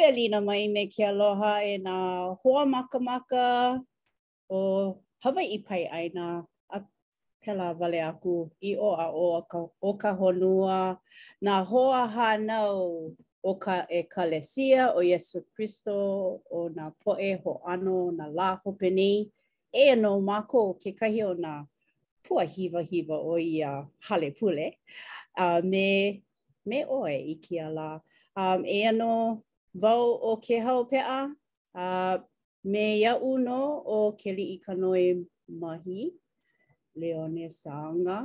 Welina mai me ke aloha e nā hoa makamaka o Hawaiʻi Paeʻāina a pēlā wale aku i ʻō a ʻō o ka honua nā hoahānau o ka ʻEkalesia o Iesū Kristo o nā poʻe hoʻāno o nā lā hope nei. Eia nō mākou kekahi o nā pua hiwahiwa o ia hale pule a me me ʻoe i kēia lā. Um, eia nō wau ʻo Kēhau Peʻa, a me iaʻu nō ʻo Keliʻikanoe Mahi, Leone Saaga,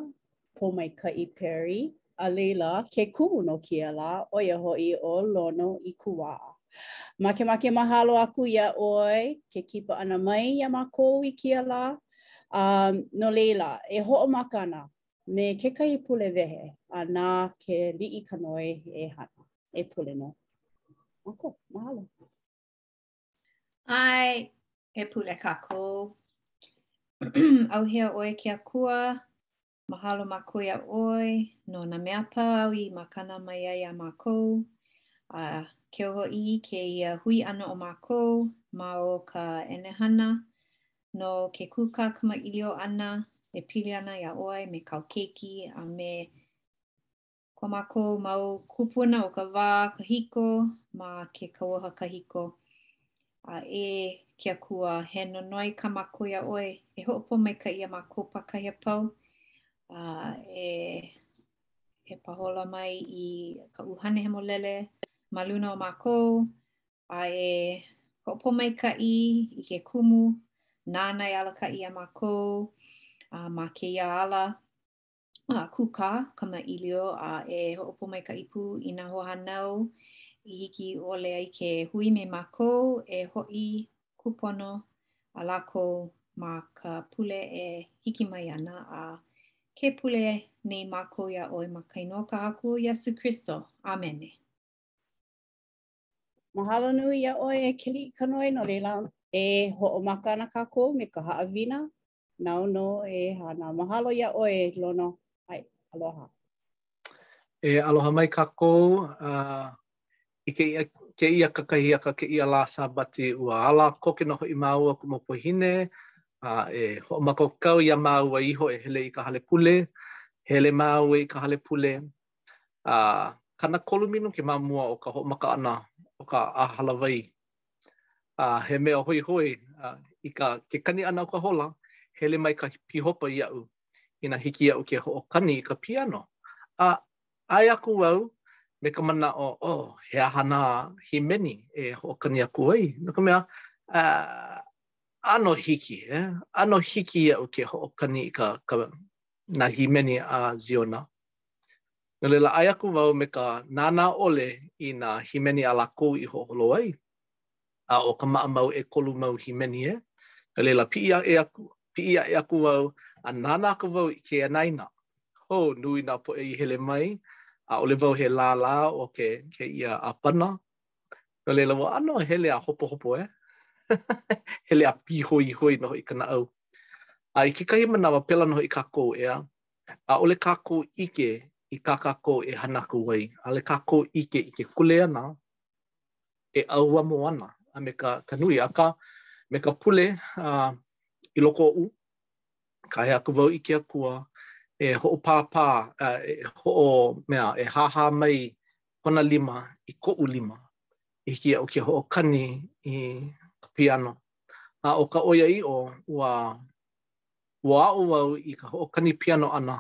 Pōmaikaʻi Perry, a laila ke kumu no kēia lā, ʻo ia hoʻi ʻo Lono Ikuwā. Makemake mahalo aku iā ʻoe ke kipa ʻana mai iā mākou i kēia lā. Um, no laila, e hoʻomaka ana Me kekahi pule wehe a na Keliʻikanoe e hana e pule no mākou. Mahalo. ʻAe, e pule kākou. ʻAuhea ʻoe e ke Akua, mahalo mākou iā ʻoe no nā mea a pau i makana mai ai iā mākou, a keu hoʻi kēia hui ʻana o mākou ma o ka ʻenehana no ke kūkā kamaʻilio ʻana e pili ana iā ʻoe me kāu keiki a me ko mākou mau kūpuna o ka wā kahiko ma ke Kauoha Kahiko. A e ke akua, he nonoi kā mākou iā ʻoe e hoʻopōmaikaʻi iā mākou pākahi a pau a e e pāhola mai i ka ʻUhane Hemolele ma luna o mākou A e hoʻopōmaikaʻi i ke kumu nāna e alakaʻi iā mākou a ma kēia ala a kūkā kamaʻilio a e hoʻopōmaikaʻi pū i nā hoahānau i hiki ʻole ai ke hui me mākou e hoʻi kūpono a lākou ma ka pule e hiki mai ana a ke pule nei mākou iā ʻoe ma ka inoa o ka Haku Iesū Kristo. ʻĀmene. Mahalo nui iā ʻoe e Keliʻikanoe no laila e hoʻomaka ana kākou me ka haʻawina, nāu nō e hana. Mahalo iā ʻoe Lono. ʻAe, aloha. E aloha mai kākou. Uh, I kēia, kēia kakahiaka, kēia lā Sābati, ua ala koke nō hoʻi māua kuʻu makuahine, a e hoʻomākaukau iā māua iho e hele i ka hale pule, hele māua i ka hale pule, a kanakolu minuke ma mua o ka hoʻomaka ʻana o ka ʻAhalawai. A he mea hoihoi i ka ke kani ʻana o ka hola, hele mai ka Pīhopa iaʻu inā hiki iaʻu ke hoʻokani i ka piano. A ʻae aku au me ka manaʻo, oh, he aha nā hīmeni e hoʻokani aku ai? No ka mea, a ʻano hiki ē, ʻano hiki iaʻu ke hoʻokani i ka ka nā hīmeni a Ziona. No laila, ʻae aku wau me ka nānā ʻole i nā hīmeni a lākou i hoʻoholo ai, a ʻo ka maʻamau ʻekolu mau hīmeni ē, no laila, piʻi aʻe aku, piʻi aʻe aku wau a nānā aku wau i ke anaina. Ho, nui nā poʻe i hele mai, ʻaʻole wau he lālā o ke kēia ʻāpana. No laila, ua ʻano hele a hopohopo ē, hele a pīhoihoi nō hoʻi ka naʻau. A i kekahi manawa, pēlā nō hoʻi kākou, ʻeā? ʻaʻole kākou ʻike i kā kākou e hana aku ai, ʻaʻole kākou ʻike i ke kuleana e ʻauamo ana a me ka ka nui. Akā, me ka pule i loko oʻu, kāhea aku wau i ke Akua e hoʻopāpā, e hoʻomea, e hāhā mai kona lima i koʻu lima, i hiki iaʻu ke hoʻokani i ka piano. A ʻo ka ʻoiaʻiʻo, ua Ua aʻo wau i ka hoʻokani piano ʻana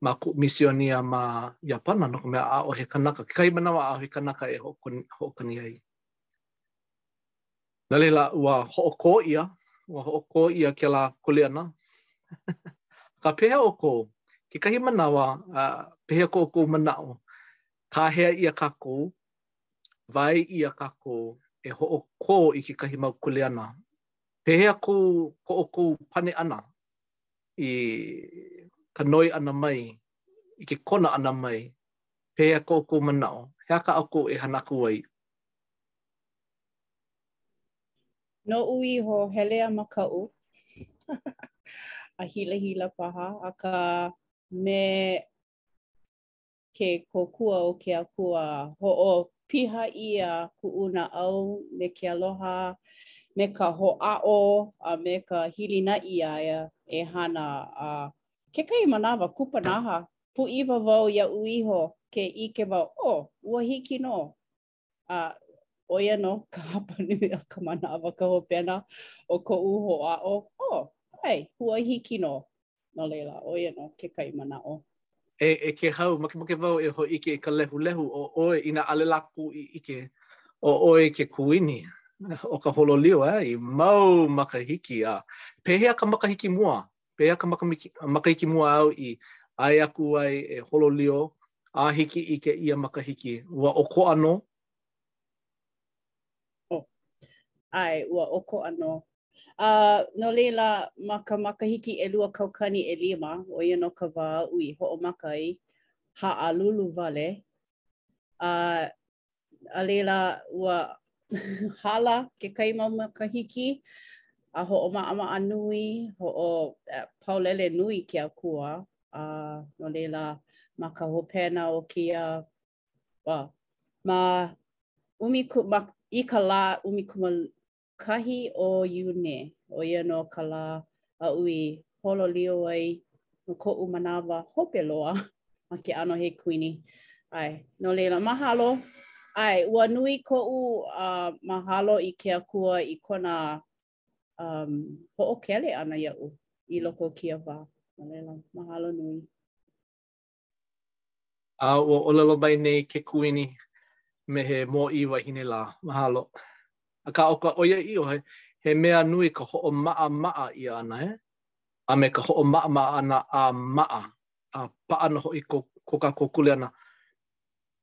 ma kuʻu misionia ma Iāpana no ka mea, ʻaʻohe kanaka, kekahi manawa ʻaʻohe kanaka e hoʻokani ai. No laila, ua hoʻokō ʻia, ua hoʻokō ʻia kēlā kuleana. Akā, pehea ʻoukou? Kekahi manawa, pehea ko ʻoukou manaʻo? Kāhea ʻia kākou, wae ʻia kākou e hoʻokō i kekahi mau kuleana Pehea ko ko ʻoukou pane ʻana i ka noi ʻana mai, i ke kono ʻana mai? Pehea ko ʻoukou manaʻo, he aha kā ʻoukou e hana aku ai? Noʻu iho, hele a makaʻu, a hilahila paha, akā, me ke kōkua o ke Akua, hoʻopiha ʻia kuʻu naʻau me ke aloha, me ka hoʻāʻo, a me ka hilinaʻi iā ia e hana, a kekahi manawa kupanaha, pūʻiwa wau iaʻu iho ke ʻike wau, oh, ua hiki nō. a ʻo ia nō ka hapanui a ka manawa ka hopena o koʻu hoʻāʻo, oh, ʻae, ua hiki nō. No laila, ʻo ia nō kekahi manaʻo. E e Kēhau, makemake wau e hōʻike i ka lehulehu ʻo ʻoe inā ʻaʻole lākou i ʻike ʻo ʻoe ke kūini o ka holo lio, ʻae, i mau makahiki, a pehea ka makahiki mua pehea ka makahiki, makahiki mua āu i ʻae aku ai e hololio a hiki i kēia makahiki? Ua ʻokoʻa nō? Oh, ʻae, ua ʻokoʻa nō. A, no laila, ma ka makahiki ʻelua kaukani ʻelima, ʻo ia nō ka wā aʻu i hoʻomaka ai haʻalulu wale, a a laila ua hala kekahi mau makahiki a hoʻomaʻamaʻa nui, hoʻopaulele nui i ke Akua, a no laila ma ka hopena o kēia, ma ʻumikū, ma ka lā ʻumikūmā kahi o Iune, ʻo ia nō ka lā aʻu i hololio ai no koʻu manawa hope loa ma ke ʻano he kuini. ʻAe, no laila, mahalo. ʻAe, ua nui koʻu uh, mahalo i ke Akua i kona um, hoʻokele ʻana iaʻu i loko o ia wā. No laila, mahalo nui. A ua ʻōlelo mai nei ke kuini me he mōʻī wahine lā, Mahalo. Akā, ʻo ka ʻoiaʻiʻo, he, he mea nui ka hoʻomaʻamaʻa ʻia ʻana e, a me ka hoʻomaʻamaʻa ʻana a maʻa, a paʻa nō hoʻi ko ko kākou kuleana.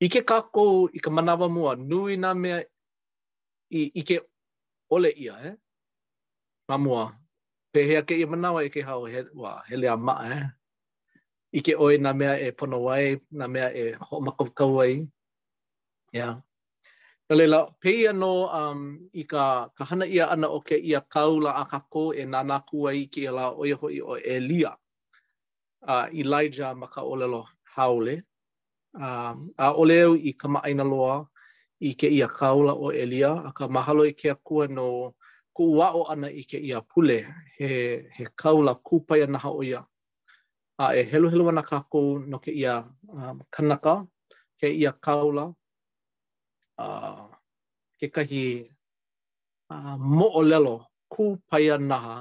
ʻIke kākou i ka manawa mua, nui nā mea i ʻike ʻole ʻia e. Ma mua, pehea kēia manawa e Kēhau, he, ua hele a maʻa e? ʻike ʻoe i nā mea e pono ai, nā mea e hoʻomakaukau ai. Yeah. No laila, pēia nō i ka, ka hana ʻia ʻana o kēia kāula a kākou e nānā aku ai i kēia lā, ʻo ia hoʻi ʻo ʻElia, a Elijah ma ka ʻōlelo haole. ʻAʻole au i kamaʻāina loa i kēia kāula ʻo ʻElia, akā mahalo i ke Akua no koʻu aʻo ʻana i kēia pule, he, he kāula kupaianaha ʻo ia. a e heluhelu ana kākou no kēia kanaka, kēia kāula, a kekahi moʻolelo kupaianaha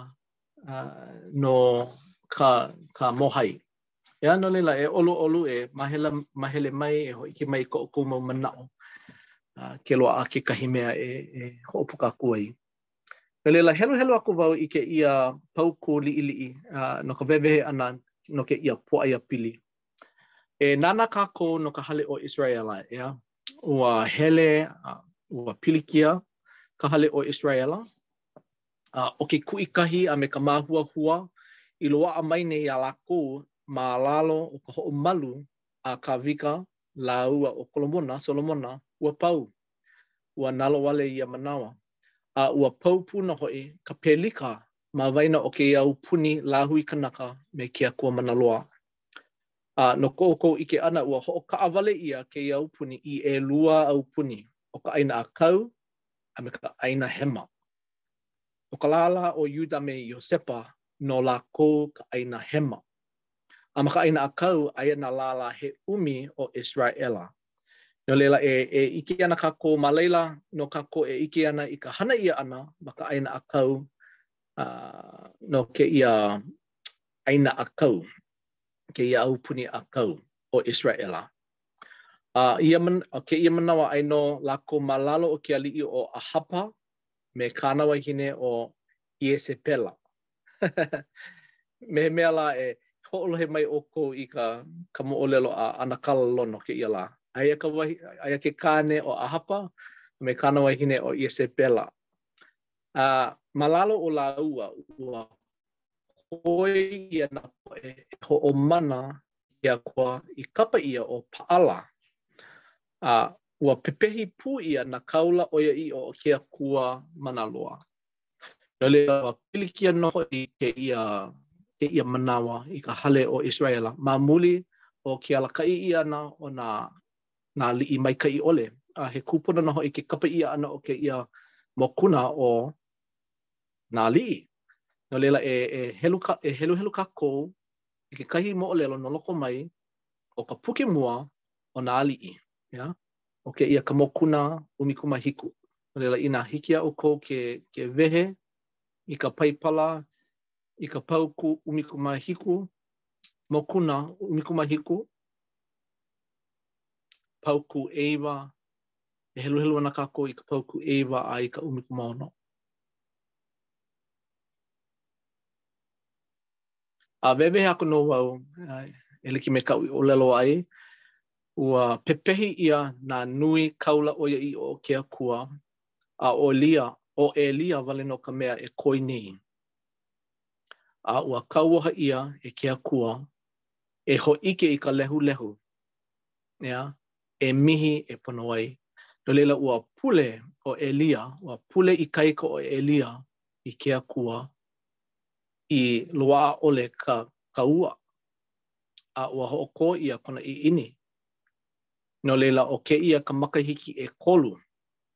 no ka, ka mōhai. Eā, no laila, e ʻoluʻolu, e mahele, mahele mai, e hōʻike mai i ko ʻoukou mau manaʻo ke loaʻa kekahi mea e hoʻopuka aku ai. No laila, heluhelu aku wau i kēia paukū liʻiliʻi no ka wehewehe ʻana no kēia pōʻaiapili. E nānā kākou no ka hale o ʻIseraʻela, ʻeā? Ua hele, ua pilikia ka hale o ʻIseraʻela, a ʻo ke kuʻikahi a me ka māhuahua i loaʻa mai nei iā lākou ma lalo o ka hoʻomalu a Kāwika lāua ʻo Kolomona, Solomona, ua pau. Ua nalowale ia manawa. a ua pau pū nō hoʻi ka pelika ma waena o kēia aupuni lāhui kanaka me ke akua mana loa. A no ko ʻoukou ʻike ʻana, ua hoʻokaʻawale ʻia kēia aupuni i ʻelua aupuni, ʻo ka ʻāina ʻākau a me ka ʻāina hema. ʻO ka lālā o Iuda me Iosepa, no lākou ka ʻāina hema. A ma ka ʻāina ʻākau, aia nā lālā he ʻumi o ʻIseraʻela. No laila, e e ʻike ana kākou ma laila nō kākou e ʻike ana i ka hana ʻia ʻana ma ka ʻāina ʻākau a no kēia ʻāina ʻākau, kēia aupuni ʻākau, ʻo ʻIseraʻela. A ia ʻo kēia manawa aia nō lākou ma lalo o ke aliʻi ʻo ʻAhapa me kāna wahine ʻo Iesepela, Me he mea lā e hoʻolohe mai ʻoukou i ka ka moʻolelo a ʻAnakala Lono kēia lā. Aia ka wahi, aia ke kāne ʻo ʻAhapa a me kāna wahine ʻo Iesepela. A ma lalo o lāua, ua koi ʻia nā poʻe e hoʻomana i ke akua i kapa ʻia ʻo Paʻala. A ua pepehi pū ʻia nā kāula ʻoiaʻiʻo o ke akua mana loa. No laila, ua pilikia nō hoʻi kēia kēia manawa i ka hale o ʻIseraʻela ma muli o ke alakaʻi ʻia ʻana o nā nā aliʻi maikaʻi ʻole, a he kūpono nō hoʻi ke kapa ʻia ʻana o kēia mokuna ʻo nā aliʻi. No laila, e e helu ka e heluhelu kākou i kekahi moʻolelo no loko mai o ka puke mua o nā aliʻi, ʻeā? ʻO kēia ka mokuna ʻumikūmāhiku. No laila, inā hiki iā ʻoukou ke ke wehe i ka Paipala i ka paukū ʻumikūmāhiku, mokuna ʻumikūmāhiku, paukū ʻeiwa, e heluhelu ana kākou i ka paukū ʻeiwa a i ka ʻumikūmāono. A wehewehe aku nō wau, e like me kaʻu i ʻōlelo ai, Ua pepehi ʻia nā nui kāula ʻoiaʻiʻo o ke Akua, a ʻo ʻElia, ʻo ʻElia wale nō ka mea e koe nei. A ua kauoha ʻia e ke Akua, e hōʻike i ka lehulehu, ʻea, e mihi e pono ai. No laila, ua pule ʻo ʻElia, ua pule ikaika ʻo ʻElia i ke Akua, i loaʻa ʻole ka, ka ua, a ua hoʻokō ʻia kona ʻiʻini. No laila, ʻo kēia ka makahiki ʻekolu,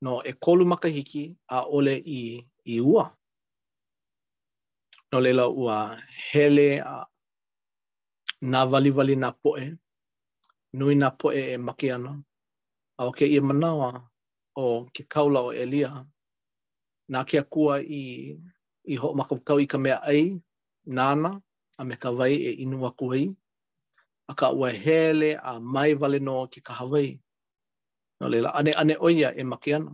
no ʻekolu makahiki ʻaʻole i i ua. No laila, ua hele a nāwaliwali nā poʻe, nui nā poʻe e make ana, a ʻo kēia manawa ʻo ke kāula ʻo ʻElia, na ke Akua i i hoʻomākaukau i ka meaʻai nāna a me ka wai e inu aku ai, akā ua hele a mae wale nō ke kahawai. No leila, ʻaneʻane ʻo ia e make ana.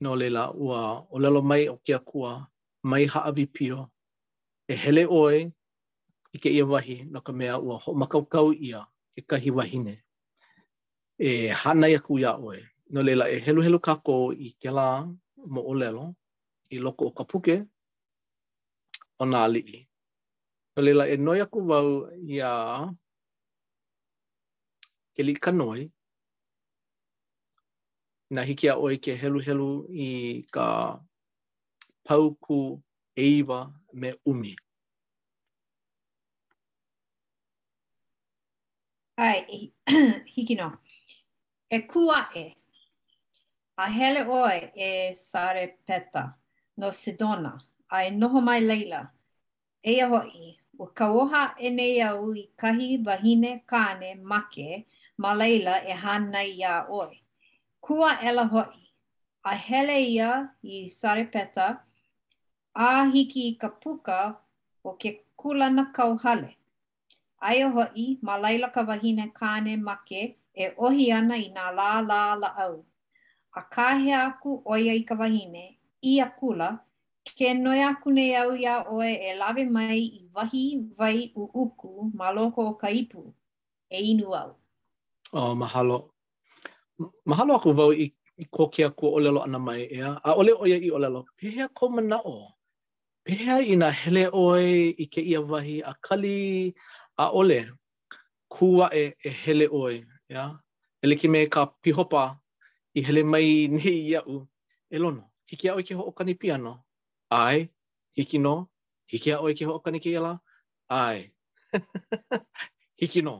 No leila, ua ʻōlelo mai ʻo ke Akua, mai hāʻawipio, e hele ʻoe i kēia wahi no ka mea ua hoʻomākaukau ʻia kekahi wahine e hānai aku iā ʻoe. No leila, e heluhelu kākou i kēlā moʻolelo i loko o ka puke, o nā aliʻi. No laila, e noi aku wau iā Keliʻikanoi, inā hiki iā ʻoe ke heluhelu i ka paukū ʻeiwa me ʻumi. ʻAe, hiki nō. E kū aʻe, a hele ʻoe e Sarepeta no Sidona, a e noho mai laila, eia hoʻi, ua kauoha aʻe nei au i kahi wahine kāne make ma laila e hānai iā ʻoe. Kū aʻela hoʻi, a hele ia i Sarepeta, a hiki i ka puka o ke kūlanakauhale, Aia hoʻi, ma laila ka wahine kāne make e ʻohi ana i nā lālā lāʻau. A kāhea aku ʻo ia i ka wahine, ʻī akula, Ke noi aku nei au iā ʻoe e lawe mai i wahi wai ʻuʻuku ma loko o ka ipu, e inu au. O, mahalo. Mahalo aku wau i ko ke Akua ʻōlelo ʻana mai, ʻeā? ʻAʻole ʻo ia i ʻōlelo, Pehea kou manaʻo? Pehea inā hele ʻoe i kēia wahi a kali? ʻAʻole, kū aʻe, e hele ʻoe, ʻeā? E like me ka pīhopa i hele mai nei iaʻu, e Lono, hiki iā ʻoe ke hoʻokani piano? ʻAe, hiki nō. Hiki iā ʻoe ke hoʻokani kēia lā? ʻAe, hiki nō.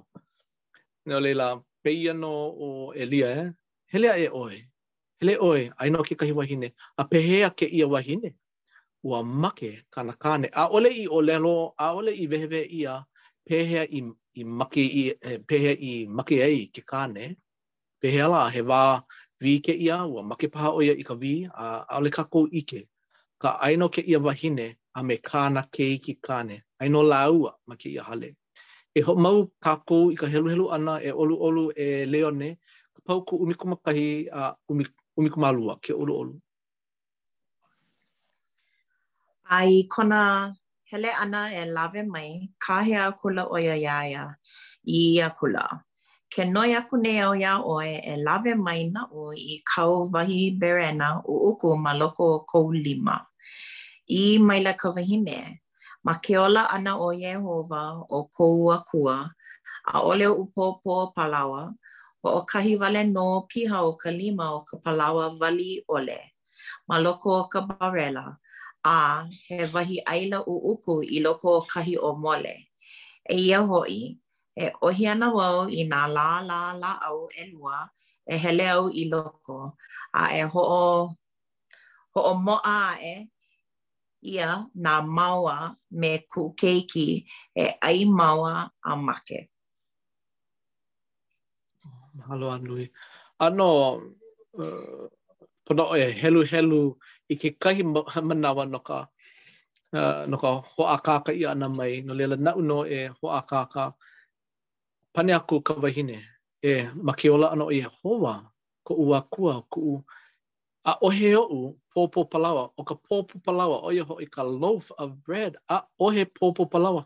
No leila, pēia nō ʻo ʻElia, ʻeā? Hele aʻe ʻoe. Hele ʻoe, aia nō kekahi wahine, a pehea kēia wahine? ua make kāna kāne. ʻAʻole i ʻōlelo, ʻaʻole i wehewehe ʻia pehea i make i, pehea i make ai ke kāne, pehea lā, he wā wī kēia, ua make paha ʻo ia i ka wī, a ʻaʻole kākou ʻike akā aia nō kēia wahine a me kāna keiki kāne, aia nō lāua ma kēia hale. E hoʻomau kākou i ka heluhelu ʻana e ʻoluʻolu e Leone ka paukū ʻumikūmākahi a ʻumikūmālua ke ʻoluʻolu. A i kona hele ʻana e lawe mai, kāhea akula ʻo ia iā ia, ʻī akula, Ke noi aku nei au iā ʻoe e lawe mai naʻu i kau wahi berena ʻuʻuku ma loko o kou lima. ʻĪ maila ka wahine, Ma ke ola ʻana o Iēhova ʻo kou Akua, ʻaʻole oʻu pōpō palaoa, hoʻokahi wale nō piha o ka lima o ka palaoa wali ʻole ma loko o ka barela, a he wahi ʻaila ʻuʻuku i loko o kahi ʻōmole. Eia hoʻi, e ʻohi ana wau i nā lālā lāʻau ʻelua e hele au i loko, a e hoʻo hoʻomoʻa aʻe ia na māua me kuʻu keiki e ʻai māua a make. Mahalo a nui. ʻĀnō, pono e heluhelu i kekahi manawa no ka no ka hoʻākāka ʻia ʻana mai, no laila naʻu nō e hoʻākāka. Pane aku ka wahine, E, ma ke ola ʻana o Iēhova, koʻu Akua, kuʻu ʻAʻohe oʻu pōpō palaoa, ʻo ka pōpō palaoa, ʻo ia hoʻi ka loaf of bread, ʻaʻohe pōpō palaoa.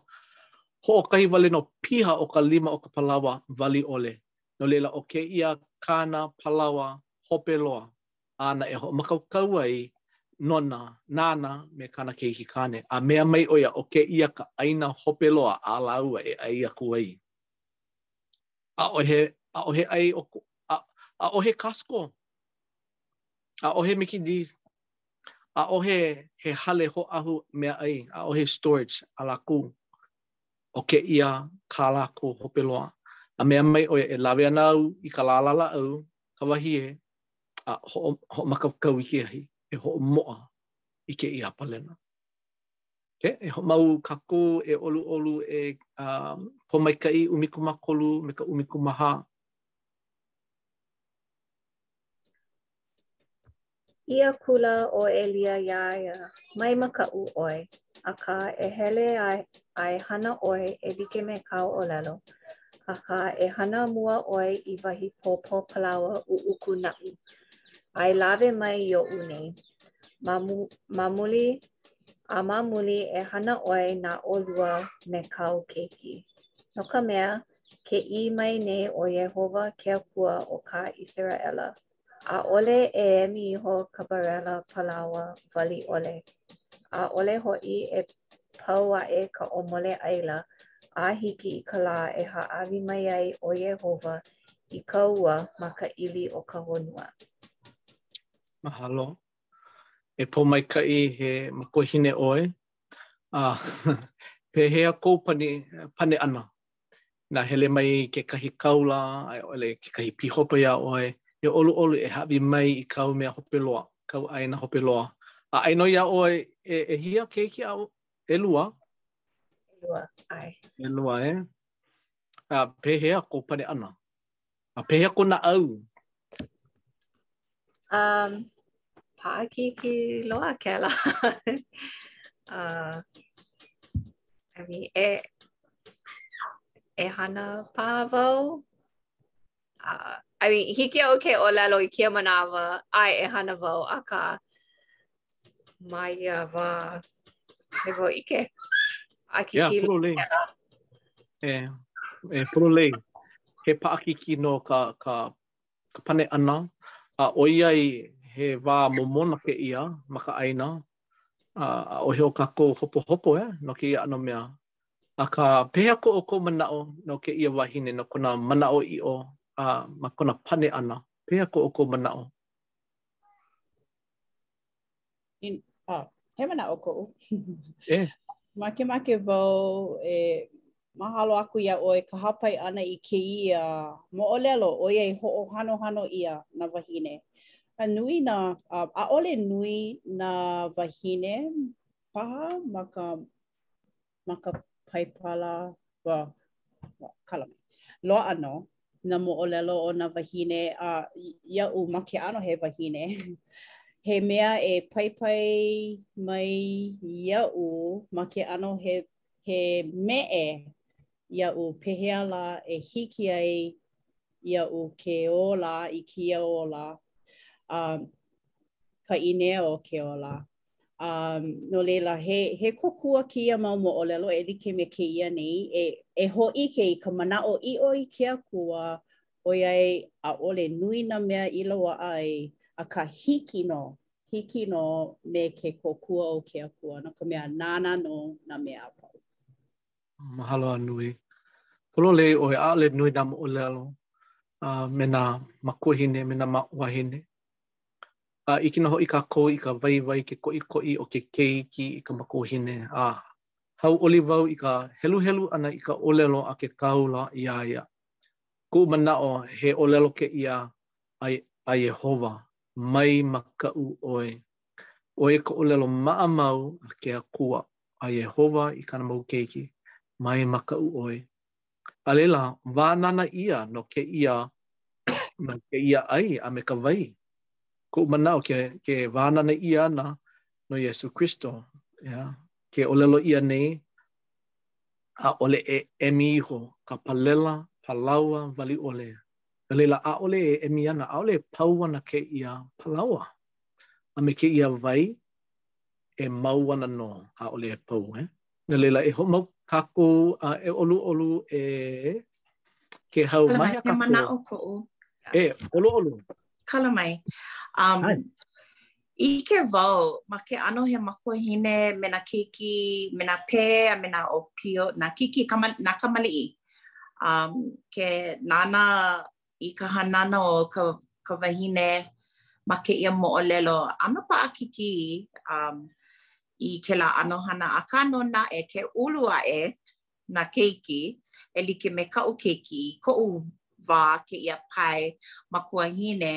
Hoʻokahi wale nō piha o ka lima o ka palaoa wali ʻole, no laila ʻo kēia kāna palaoa hope loa āna e hoʻomākaukau ai nona, nāna me kāna keiki kāne, a mea mai ʻo ia, ʻo kēia ka ʻaina hope loa a lāua e ʻai aku ai. ʻAʻohe, ʻaʻohe ʻai, ʻaʻohe Costco ʻAʻohe Mickey D's, ʻaʻohe he hale hoʻāhu meaʻai, ʻaʻohe storage a lākou. ʻO kēia kā lākou hope loa. A mea mai ʻo ia, e lawe ana au i ka lālā lāʻau, ka wahie, a hoʻo hoʻomākaukau i ke ahi, e hoʻomoʻa i kēia palena. Okay, e hoʻomau kākou, e ʻoluʻolu, e Pōmaikaʻi ʻumikūmākolu me ka ʻumikūmāhā. ʻĪ akula ʻo ʻElia iā ia, Mai makaʻu ʻoe, akā, e hele a e hana ʻoe e like me kāu ʻōlelo, akā, e hana mua ʻoe i wahi pōpō palaoa ʻuʻuku naʻu, a e lawe mai i oʻu nei. Ma mu, ma muli a ma muli e hana ʻoe na ʻolua me kāu keiki, no ka mea, Ke ʻī mai nei ʻo Iēhova ke Akua o ka ʻIseraʻela, ʻAʻole e emi iho ka barela palaoa wali ʻole, ʻAʻole hoʻi e pau aʻe ka ʻōmole ʻaila a hiki i ka lā e hāʻawi mai ai ʻo Iēhova i ka ua ma ka ʻili o ka honua. Mahalo. E Pōmaikaʻi, he makuahine ʻoe. A pehea kou pani, pane ʻana? nā hele mai kekahi kaula a i ʻole kekahi pīhopa iā ʻoe, e ʻoluʻolu e hāʻawi mai i kāu mea hope loa, kāu ʻaina hope loa. A aia nō iā ʻoe e ʻehia keiki āu, ʻelua? ʻElua, ʻae. ʻElua, e. A pehea kou pane ʻana? A pehea kou naʻau? Um, paʻakikī loa kēlā. uh, I mean, e, e hana paha wau. Uh, I mean, hiki iaʻu ke ʻōlelo i kēia manawa, ʻae e hana wau, akā, ma ia wā ʻaʻohe wau ʻike. Paʻakikī loa kēlā. E, e pololei. He paʻakikī nō ka, ka, ka pane ʻana. A ʻoiai he wā momona kēia ma ka ʻāina. A, ʻaʻohe o kākou hopohopo e, eh, no kēia ʻano mea. Akā pehea ko ʻoukou manaʻo no kēia wahine no kona manaʻoʻiʻo a ma kona pane ʻana. Pehea ko ʻoukou manaʻo. In, oh, he manaʻo koʻu. Eh. Makemake wau e mahalo aku iā ʻoe ka hāpai ʻana i kēia moʻolelo ʻoiai hoʻohanohano ʻia nā wāhine. A nui nā, uh, ʻaʻole nui nā wāhine paha ma ka ma ka Paipala, well, kala mai. Loaʻa nō nā moʻolelo o nā wāhine a iaʻu ma ke ʻano he wahine. he mea e paipai mai iaʻu ma ke ʻano he, he meʻe iaʻu pehea lā e hiki ai iaʻu ke ola i kēia ola. Um, ka ʻīnea o ke ola. No laila, he he kōkua kēia mau moʻolelo e like me kēia nei, e hōʻike i ka manaʻo ʻiʻo i ke Akua, ʻoiai ʻaʻole nui nā mea i loaʻa ai, akā hiki nō, hiki nō me ke kōkua o ke Akua, no ka mea, nāna nō nā mea a pau. Mahalo a nui. Pololei ʻoe, ʻaʻole nui nā moʻolelo me nā makuahine, me nā makuahine. A ʻike nō hoʻi kākou i ka waiwai ke koʻikoʻi o ke keiki i ka makuahine, a hauʻoli wau i ka heluhelu ʻana i ka ʻōlelo a ke kāula iā ia. Koʻu manaʻo, he ʻōlelo kēia a Iēhova, Mai makaʻu ʻoe. ʻO ia ka ʻōlelo maʻamau a ke Akua, a Iēhova i kāna mau keiki, Mai makaʻu ʻoe. A laila, wānana ʻia no kēia no kēia ʻai a me ka wai. Koʻu manaʻo ke ke wānana ʻia ana no Iesū Kristo, ʻeā? Ke ʻōlelo ʻia nei, ʻAʻole e emi iho ka palela palaoa wali ʻole. A laila, ʻaʻole e emi ana, ʻaʻole e pau ana kēia palaoa a me kēia wai, e mau ana nō, ʻaʻole e pau, ʻeā? No laila, e hoʻomau kākou a e ʻoluʻolu e Kēhau mai a kākou. Kala mai, he manaʻo koʻu. E, ʻoluʻolu. Kala mai. Um, Hai. ʻIke wau, ma ke ʻano he makuahine me nā keiki, me nā pē, a me nā ʻōpio, nā keiki, kama, nā kamaliʻi. Um, ke nānā i ka hanana o ka ka wahine ma kēia moʻolelo ʻano paʻakikī i kēlā ʻano hana. Akā nō naʻe, ke ulu aʻe nā keiki e like me kaʻu keiki i koʻu wā kēia pae makuahine,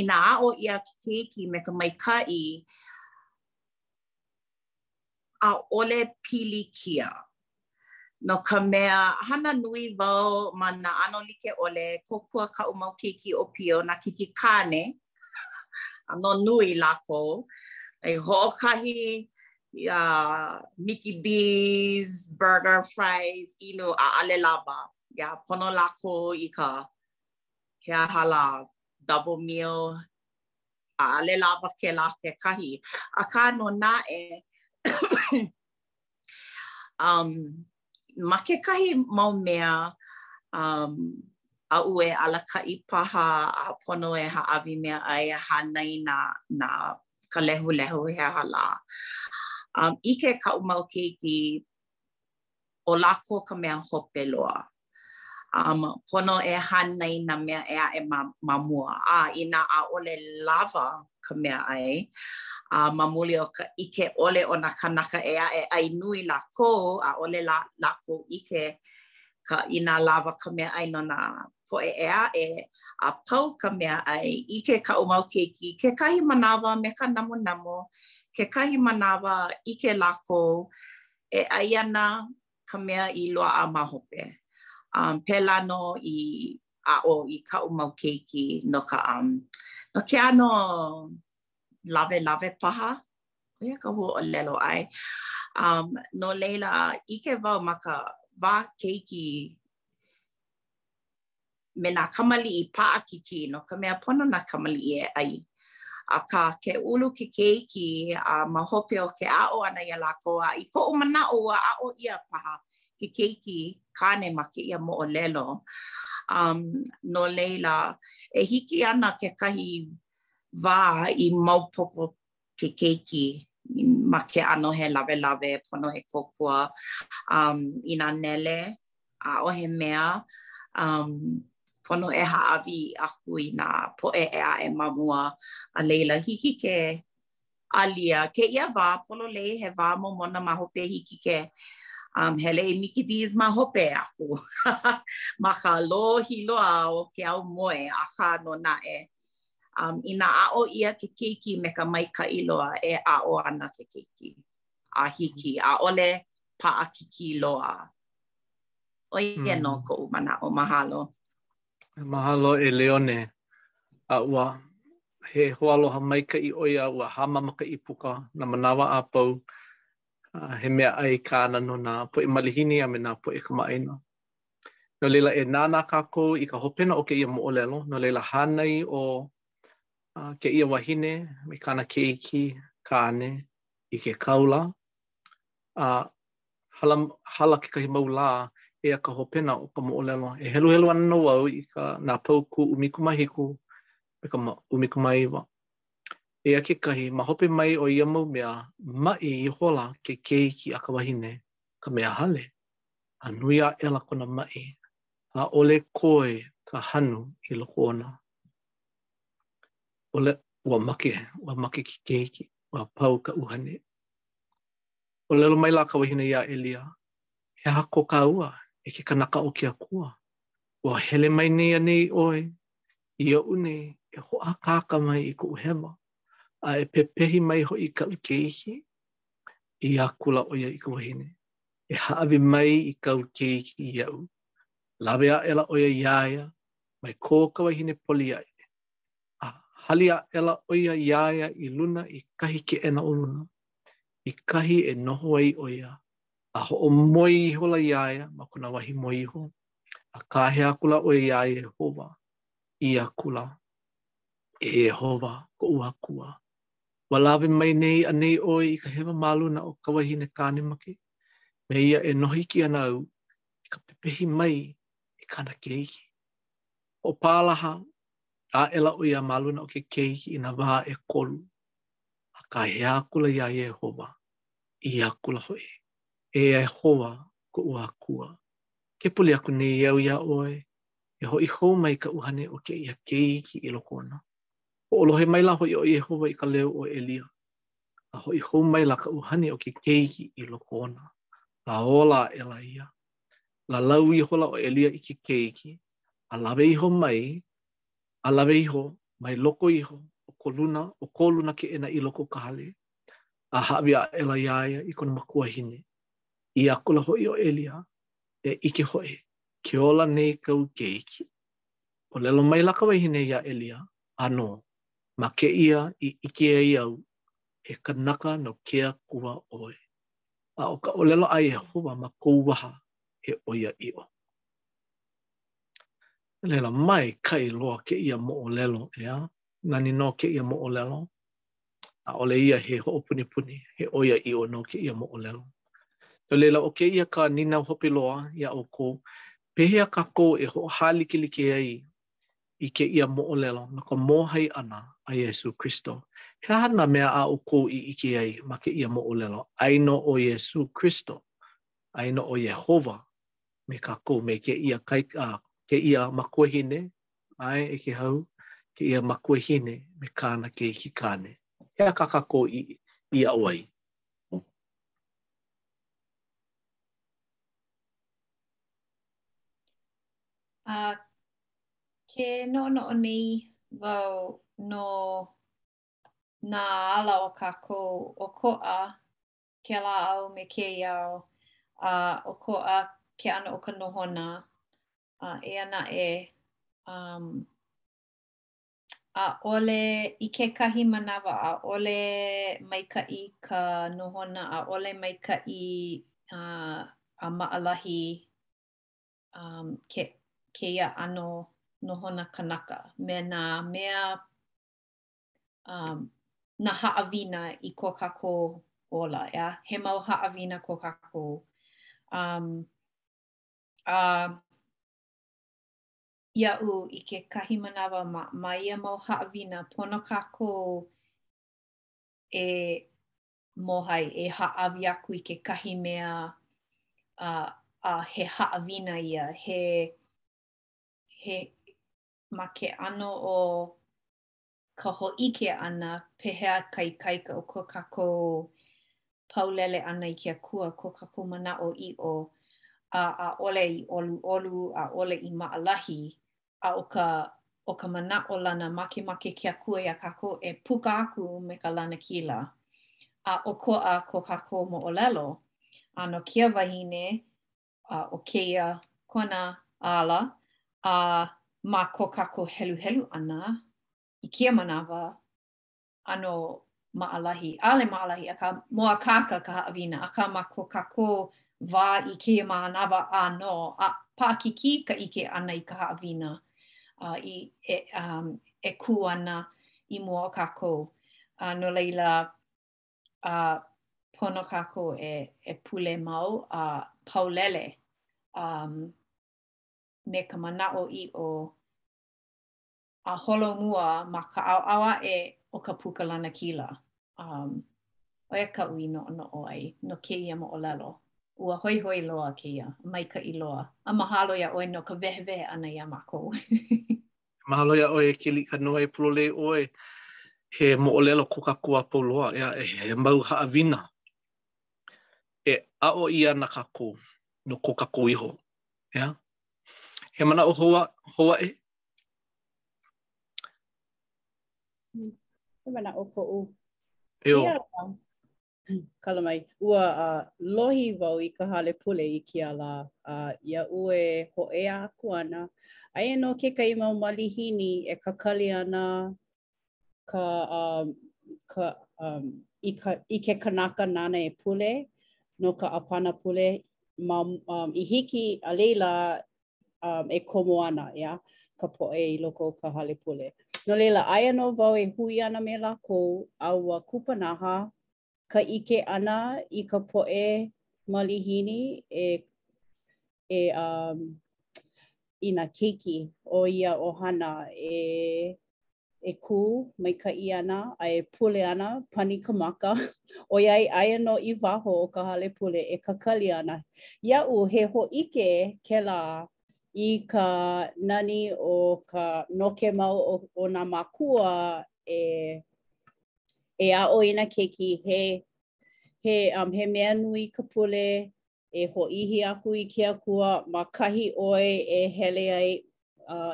inā aʻo ʻia ke keiki me ka maikaʻi, ʻaʻole pilikia. No ka mea, hana nui wau ma nā ʻano like ʻole, kōkua kaʻu mau keiki ʻōpio, nā keiki kāne, ʻano nui lākou, ʻai hoʻokahi iā Mickey D's, burger, fries, inu, ʻaʻale lawa. Yeah, pono lākou i ka he aha lā, double meal, ʻaʻale lawa kēlā kekahi, akā nō naʻe, umm, ma kekahi mau mea, umm, aʻu e alakaʻi paha a pono e hāʻawi meaʻai e hānai na na ka lehulehu he aha lā. Umm, ʻike kaʻu mau keiki, ʻo lākou ka mea hope loa. Um, pono e hānai nā mea ʻē aʻe ma, ma mua, a inā ʻaʻole lawa ka mea ʻai, a ma muli o ka ʻike ʻole o nā kānaka ʻē aʻe, ʻai nui lākou, ʻaʻole lā, lākou ʻike ka, inā lawa ka mea ʻai no nā poʻe ʻē aʻe, a pau ka mea ʻai, ʻike kaʻu mau keiki i kekahi manawa me ka namunamu, kekahi manawa ʻike lākou e ʻai ana ka mea i loaʻa ma hope. Um, pēlā nō i aʻo i kaʻu mau keiki no ka, um, no ke ʻano lawelawe paha, ʻo ia ka huaʻōlelo, ʻae. Um, no laila, ʻike wau ma ka wā keiki, me nā kamaliʻi paʻakikī, no ka mea, pono nā kamaliʻi e ʻai. Akā, ke ulu ke keiki a ma hope o ke aʻo ʻana iā lākou, a i koʻu manaʻo, ua aʻo ʻia paha ke keiki kāne ma kēia moʻolelo. Um, no laila, e hiki ana kekahi wā i maopopo ke keiki ma ke ʻano he lawelawe pono e kōkua um, i nā nele, ʻaʻohe mea um, pono e hāʻawi aku i nā poʻe ʻē aʻe ma mua. A laila, hiki ke alia. Kēia wā pololei he wā momona ma hope hiki ke um, hele i Mickey D's ma hope aku ma ka lohi loa o ke aumoe akā nō naʻe. Um, inā aʻo ia ke keiki me ka maikaʻi loa e aʻo ana ke keiki. A hiki, ʻaʻole paʻakikī loa. ʻO ia mm. nō koʻu manaʻo. Mahalo. Mahalo e Leone. A ua he hoaloha maikaʻi ʻo ia, ua hāmama ka ʻīpuka nā manawa a pau. Uh, he mea ʻai kāna no nā poʻe malihini a me nā poʻe kamaʻāina. No laila, e nānā kākou i ka hopena o kēia moʻolelo, no laila, hānai ʻo uh, kēia wahine me kāna keiki kāne i ke kāula, a uh, hala, hala kekahi mau lā eia ka hopena o ka moʻolelo. E heluhelu ana nō au i ka nā paukū ʻumikūmāhiku me ka ʻumikūmāiwa. Eia kekahi, ma hope mai o ia mau mea, maʻi ihola ke keiki a ka wahine, ka mea hale. a nui aʻela kona maʻi, ʻaʻole koe ka hanu i loko ona. ʻŌle, ua make, ua make ke keiki, ua pau ka ʻuhane. ʻŌlelo maila ka wahine iā ʻElia, He aha ko kāua, e ke kanaka o ke Akua? Ua hele mai nei anei ʻoe i oʻu nei e hoʻākāka mai i koʻu hewa, a e pepehi mai hoʻi kaʻu keiki? ʻĪ akula ʻo ia i ka wahine, e hāʻawi mai i kāu keiki iaʻu, lawe aʻela ʻo ia iā ia, mai kō ka wahine poli aʻe, a hali aʻela ʻo ia iā ia i luna i kahi keʻena o luna, i kahi e noho ai ʻo ia, a hoʻomoe ihola iā ia ma kona wahi moe iho, a kāhea akula ʻo ia iā Iēhova, ʻī akula, E Iēhova koʻu Akua, Ua lawe mai nei anei ʻoe i ka hewa ma luna o ka wahine kāne make? Me ia e noho iki ana au i ka pepehi mai i kāna keiki. Hoʻopālaha aʻela ʻo ia ma luna o ke keiki i nā wā ʻekolu, a kāhea akula iā Iēhova, ʻī akula hoʻi, E Iēhova koʻu Akua, ke pule aku nei au iā ʻoe e hoʻi hou mai ka ʻuhane o kēia keiki i loko ona. Hoʻolohe maila hoʻi ʻo Iēhova i ka leo o ʻElia, a hoʻi hou maila ka ʻuhane o ke keiki i loko ona, a ola aʻela ia. Lalau ihola ʻo ʻElia i ke keiki, a lawe iho mai, a lawe iho, mai loko iho o ko luna, o kō luna keʻena i loko o ka hale, a hāʻawi aʻela iā ia i kona makuahine. ʻĪ akula hoʻi ʻo ʻElia, E ʻike hoʻi, ke ola nei kāu keiki. ʻōlelo maila ka wahine iā ʻElia, ʻĀnō, ma kēia i ʻike ai au, he kanaka no ke Akua ʻoe, a ʻo ka ʻōlelo a Iēhova ma kou waha, he ʻoiaʻiʻo. A laila, maikaʻi loa kēia moʻolelo, ʻeā? Nani nō kēia moʻolelo. ʻaʻole ia he hoʻopunipuni, he ʻoiaʻiʻo nō kēia moʻolelo. No laila, ʻo kēia ka nīnau hope loa iā ʻoukou, pehea kākou e hoʻohālikelike ai i kēia moʻolelo no ka mōhai ʻana a Iesū Kristo? He aha nā mea a ʻoukou i ʻike ai ma kēia moʻolelo? ʻAi nō ʻo Iesū Kristo, ʻai nō ʻo Iēhova me kākou, me kēia kai, uh, kēia makuahine, ʻae e Kēhau kēia makuahine me kāna keiki kāne. He aha kā kākou i i aʻo ai? A ke noʻonoʻo nei wau no nā ala o kākou ʻokoʻa kēlā au me kēia au a ʻokoʻa ke ʻano o ka nohona a eia naʻe, um, ʻaʻole i kekahi manawa ʻaʻole maikaʻi ka nohona, ʻaʻole maikaʻi uh, a maʻalahi um, ke, keia ʻano nohona kanaka me nā mea um, nā haʻawina i ko kākou ola, ʻeā? He mau haʻawina ko kākou. Um, A iaʻu i kekahi manawa ma, ma ia mau haʻawina, pono kākou e mōhai, e hāʻawi aku i kekahi mea a, a he haʻawina ia, he, he ma ke ʻano o ka hōʻike ʻana pehea ka ikaika o ko kākou paulele ʻana i ke Akua, ko kākou manaʻoʻiʻo, a ʻaʻole i ʻoluʻolu, ʻaʻole i maʻalahi, a ʻo ka ʻo ka manaʻolana makemake ke Akua iā kākou e puka aku me ka lanakila, a ʻokoʻa ko kākou moʻolelo, a no kēia wahine a ʻo kēia kona ala, a ma ko kākou heluhelu ʻana i kēia manawa ʻano maʻalahi, ʻaʻole maʻalahi, akā mōakāka ka haʻawina, akā ma ko kākou wā i kēia manawa ʻānō, a paʻakikī ka ʻike ʻana i ka haʻawina a i e e kū ana i mua o kākou. A no laila, a pono kākou e, e pule mau a paulele um, me ka manaʻoʻiʻo a holomua ma ka ʻaoʻao aʻe o ka puka lanakila. Um, ʻo ia kaʻu i noʻonoʻo ai no kēia moʻolelo. Ua hoihoi loa kēia, maikaʻi loa. A mahalo iā ʻoe no ka wehewehe ʻana iā mākou. Mahalo iā ʻoe e Keliʻikanoe, pololei ʻoe he moʻolelo ko kākou a pau loa, ʻeā, he mau haʻawina e aʻo ʻia na kākou no ko kākou iho. ʻEā? He manaʻo hou hou aʻe? He manaʻo koʻu. Eō. Eia loa. Kala mai, ua uh, lohi wau i ka hale pule i kēia lā, uh, iaʻu e hōʻea aku ana. Aia nō kekahi mau malihini e kakali ana ka, um, ka um, i, ka, i ke kanaka nāna e pule no ka ʻāpana pule ma, um, i hiki a laila um, e komo ana, ia, ka poʻe i loko o ka hale pule. No laila, aia nō wau e hui ana me lākou a ua kupanaha ka ʻike ʻana i ka poʻe malihini e, e um, i nā keiki o ia ʻohana e e kū maikaʻi ana a e pule ana, pani ka maka, ʻoiai aia nō i waho o ka hale pule e kakali ana. Iaʻu he hōʻike kēlā i ka nani o ka noke mau o nā mākua e e aʻo i nā keiki, he he mea nui ka pule e hōʻihi aku i ke Akua ma kahi ʻoe e hele ai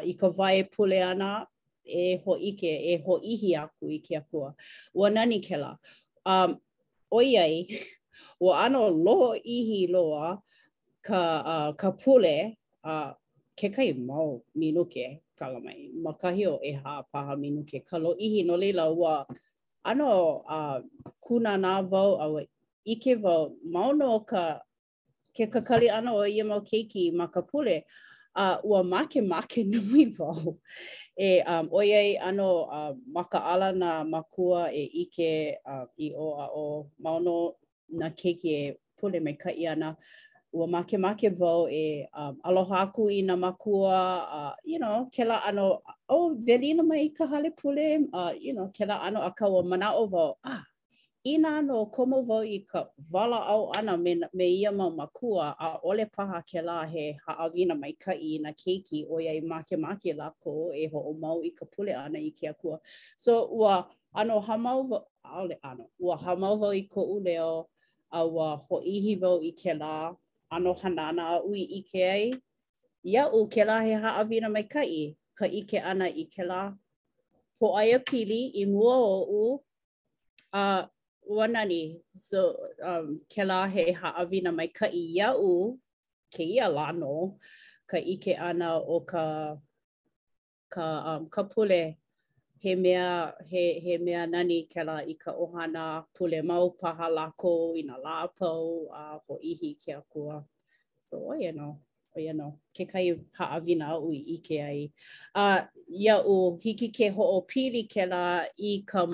i ka wā e pule ana, e hōʻike, e hōʻihi aku i ke Akua. Ua nani kēlā. ʻOiai, ua ʻano lōʻihi loa ka pule, a kekahi mau minuke kala mai, ma kahi o ʻehā paha minuke ka lōʻihi, no laila, ua ʻano kūnānā wau a ua ʻike wau, mau nō ka ke kakali ʻana o ia mau keiki ma ka pule, a ua makemake nui wau e um ʻoiai ʻano um makaʻala nā mākua e ʻike um i ʻō a ʻō, mau nō nā keiki e pule maikaʻi ana, ua makemake wau e um aloha aku i nā mākua a you know kēlā ʻano oh welina mai i ka hale pule, uh you know kēlā ʻano akā ua manaʻo wau ah Inā nō i komo wau i ka walaʻau ʻana me ia mau mākua, ʻaʻole paha kēlā he haʻawina maikaʻi i nā keiki, ʻoiai makemake lākou e hoʻomau i ka pule ʻana i ke Akua. So, ua ʻano hāmau wau, ʻaʻole ʻano, ua hāmau wau i koʻu leo a ua hōʻihi wau i kēlā ʻano hanana aʻu i ʻike ai. Iaʻu kēlā he haʻawina maikaʻi ka ʻike ʻana i kēlā pōʻaiapili i mua oʻu A ua nani, so um, kēlā he haʻawina maikaʻi iaʻu, kēia lā nō, ka ʻike ʻana o ka, ka, um, ka pule he mea he he mea nani kēlā i ka ʻohana pule mau paha lākou i nā lā a pau a hōʻihi i ke Akua so ʻo ia nō ʻo ia nō kekahi haʻawina aʻu i ʻike ai. A iaʻu, hiki ke hoʻopili kēlā i ka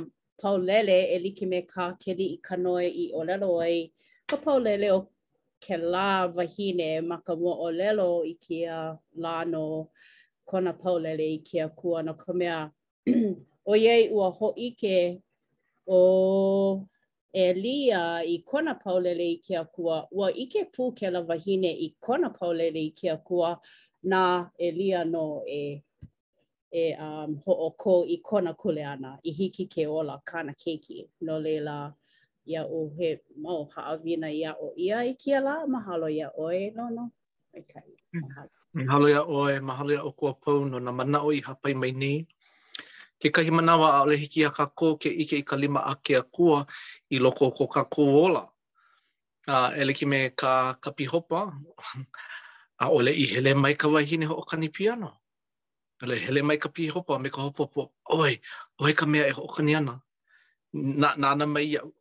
paulele e like me kā Keliʻikanoe i ʻōlelo ai, ka paulele o kēlā wahine ma ka moʻolelo i kēia lā no kona paulele i ke akua no ka mea, ʻoiai ua hōʻike ʻo ʻElia, i kona paulele i ke Akua, ua ʻike pū kēlā wahine i kona paulele i ke Akua, na ʻElia nō e e um, hoʻokō i kona kuleana, i hiki ke ola kāna keiki. No laila, iaʻu he mau haʻawina i aʻo ʻia i kēia lā, mahalo iā ʻoe, Lono. Mahalo iā ʻoe, mahalo iā ʻoukou a pau no nā manaʻo i hāpai mai nei. Kekahi manawa, ʻaʻole hiki iā kākou ke ʻike i ka lima a ke Akua i loko o ko kākou ola. A e like me kā ka Pīhopa, ʻaʻole i hele mai ka wahine hoʻokani piano. ʻAʻole i hele mai ka Pīhopa me ka hopohopo, ʻoe, ʻoe ka mea e hoʻokani ana. Nā, nānā mai iaʻu,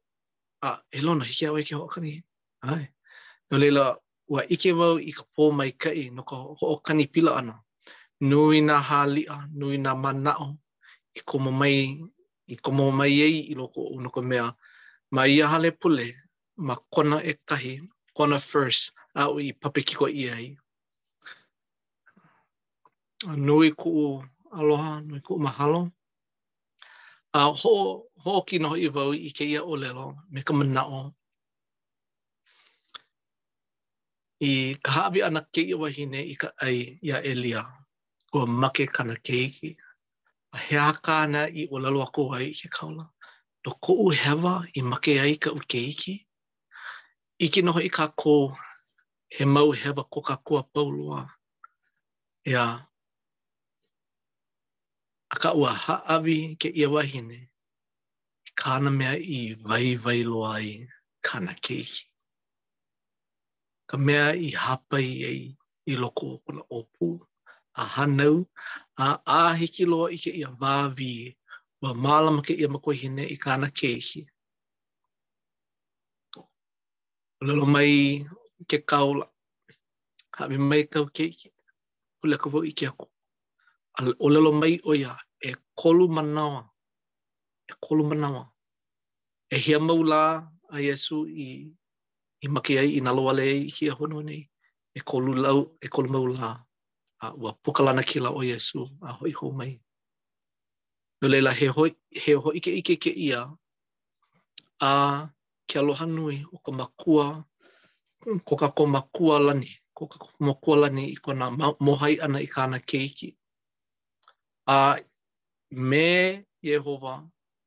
a e Lono, hiki iā ʻoe ke hoʻokani. ʻAe. No laila, ua ʻike wau i ka pōmaikaʻi no ka hoʻokani pila ʻana. Nui nā hāliʻa, nui nā manaʻo i komo mai i komo mai ai i loko oʻu no ka mea, ma ia hale pule, ma Kona ʻEkahi, Kona First, aʻu i papekiko ʻia ai. Nui kuʻu aloha, nui kuʻu mahalo. A hoʻo hoʻokino hoʻi wau i kēia ʻōlelo me ka manaʻo, I ka hāʻawi ʻana kēia wahine i ka ʻai iā ʻElia, ua make kāna keiki, a he aha kāna i ʻōlelo aku ai i ke kāula, No koʻu hewa i make ai kaʻu keiki? ʻIke nō hoʻi kākou, he mau hewa ko kākou a pau loa, ʻeā, akā ua hāʻawi kēia wahine i kāna mea i waiwai loa ai kāna keiki. Ka mea i hāpai ai i loko o kona ʻōpū, a hānau, a ā hiki loa i kēia wā wī, ua mālama kēia makuahine i kāna keiki. ʻŌlelo mai ke kāula, hāʻawi mai i kāu keiki, pule aku wau i ke Akua. ʻŌlelo mai ʻo ia, e kolu manawa ʻekolu manawa. ʻEhia mau lā a Iesū i i make ai i nalowale ai i kēia honua nei? ʻEkolu lā, ʻekolu mau lā, a ua puka lanakila ʻo Iesū a hoʻi hou mai. No laila, he he hōʻikeʻike kēia a ke aloha nui o ka makua, ko kākou makua lani, ko kākou makua lani i kona mōhai ʻana i kāna keiki. A Me Iēhova,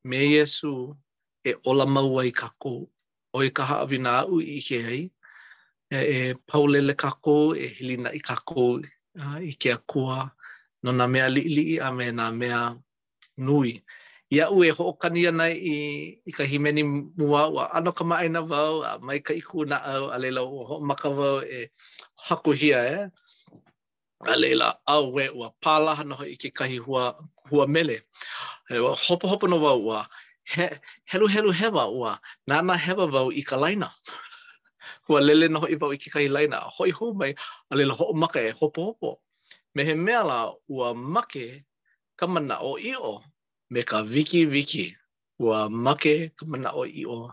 me Iesū, e ola mau ai kākou. ʻO ia ka haʻawina aʻu i ʻike ai, e paulele kākou, e hilinaʻi kākou i ke Akua no nā mea liʻiliʻi a me nā mea nui. Iaʻu e hoʻokani ana i ka hīmeni mua, ua ʻano kamaʻāina wau a maikaʻi kuʻu naʻau, a laila ua hoʻomaka wau e hakuhia e. A laila, auē, ua pālaha nō hoʻi kekahi hua hua mele. E, ua hopohopo nō wau, ua he, heluhelu hewa, ua nānā hewa wau i ka laina. ua lele nō hoʻi wau i kekahi laina, a hoʻi hou mai, a laila hoʻomaka e hopohopo. Me he mea lā, ua make ka manaʻoʻiʻo me ka wikiwiki. Ua make ka manaʻoʻiʻo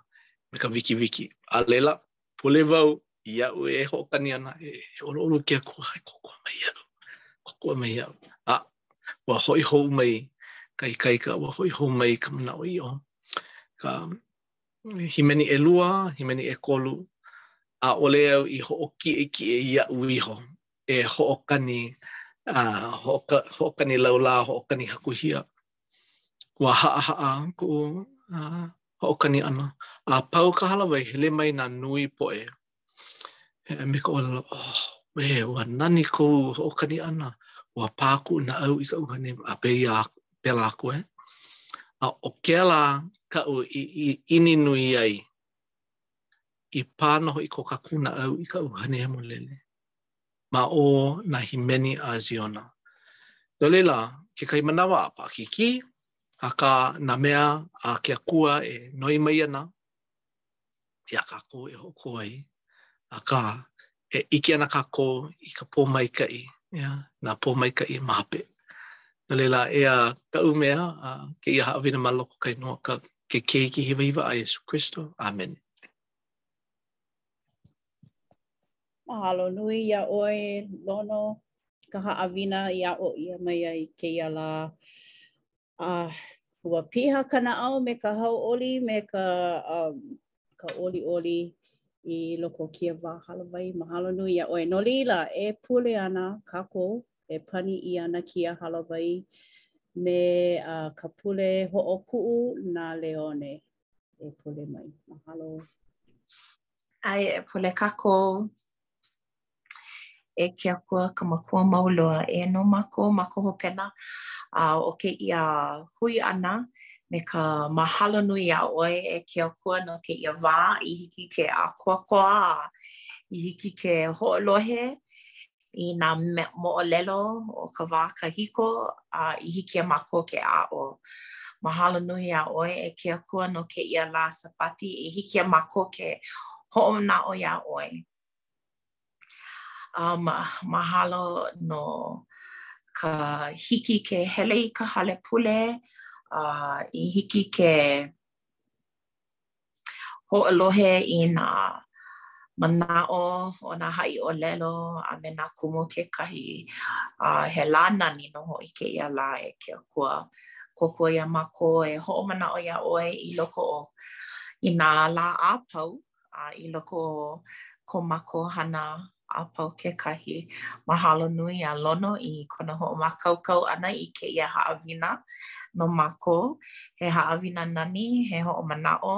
me ka wikiwiki. A laila, pule wau iaʻu e hoʻokani ana e ʻoluʻolu ke Akua e kōkua mai iaʻu, kōkua mai iaʻu. A ua hoʻi hou mai ka ikaika, ua hoʻi hou mai ka manaʻoʻiʻo, ka hīmeni ʻelua, hīmeni ʻekolu, ʻaʻole au i hoʻokiʻekiʻe iaʻu iho e hoʻokani a hoʻokani laulā, hoʻokani hakuhia. Ua haʻahaʻa koʻu hoʻokani ʻana, a pau ka hālāwai, hele mai nā nui poʻe me ka ʻōlelo, auē, ua nani kou hoʻokani ʻana, ua pā kuʻu naʻau i ka ʻuhane, a pēia, pēlā aku, ē. A ʻo kēlā kaʻu i ʻiʻini nui ai, i pā nō hoʻi ko kākou naʻau i ka ʻuhane hemolele, ma o nā hīmeni a Ziona. No laila, kekahi manawa a paʻakikī, Akā, nā mea a ke Akua e noi mai ana iā kākou e hoʻokō ai, akā, e ʻike ana kākou i ka pōmaikaʻi, yeah, nā pōmaikaʻi ma hope. No laila, eia kaʻu mea, a kēia haʻawina ma loko o ka inoa ka, ke Keiki Hiwahiwa a Iesū Kristo. ʻĀmene. Mahalo nui iā ʻoe, Lono, i ka haʻawina i aʻo ʻia mai ai kēia lā. A ua piha ka naʻau me ka hauʻoli me ka ka ʻoliʻoli i loko o kēia wā hālāwai. Mahalo nui iā ʻoe. No laila, e pule ana kākou e pani ʻia ana kēia hālāwai me ka pule hoʻokuʻu na Leone e pule mai. Mahalo. ʻAe, e pule kākou. E ke Akua ka Makua mau loa eia nō mākou ma ka hopena a o kēia hui ʻana me ka mahalo nui iā ʻoe e ke Akua no kēia wā i hiki ke ʻākoakoa a i hiki ke hoʻolohe i nā moʻolelo o ka wā kahiko a i hiki iā mākou ke aʻo. Mahalo nui iā ʻoe e ke Akua no kēia lā Sābati i hiki iā mākou ke hoʻomanaʻo iā ʻoe. Um, mahalo no ka hiki ke hele i ka hale pule a i hiki ke Hoʻolohe i nā manaʻo o nā haʻi ʻōlelo a me nā kumu kekahi, a he lā nani nō hoʻi kēia lā e ke Akua. Kōkua iā mākou e hoʻomanaʻo iā ʻoe i loko o i nā lā a pau, a i loko o ko mākou hana a pau kekahi. Mahalo nui iā Lono i kona hoʻomākaukau ʻana i kēia haʻawina no mākou. He haʻawina nani, he hoʻomanaʻo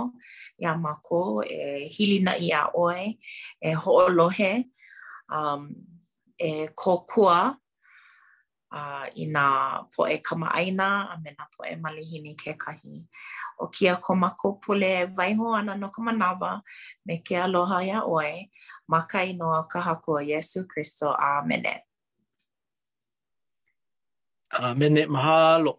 iā mākou e hilinaʻi iā ʻoe, e hoʻolohe, e kōkua a i nā poʻe kamaʻāina a me nā poʻe malihini kekahi. ʻO kēia ko mākou pule waiho ana no ka manawa me ke aloha iā ʻoe ma ka inoa o ka Haku ʻo Iesū Kristo. ʻĀmene. ʻĀmene. Mahalo.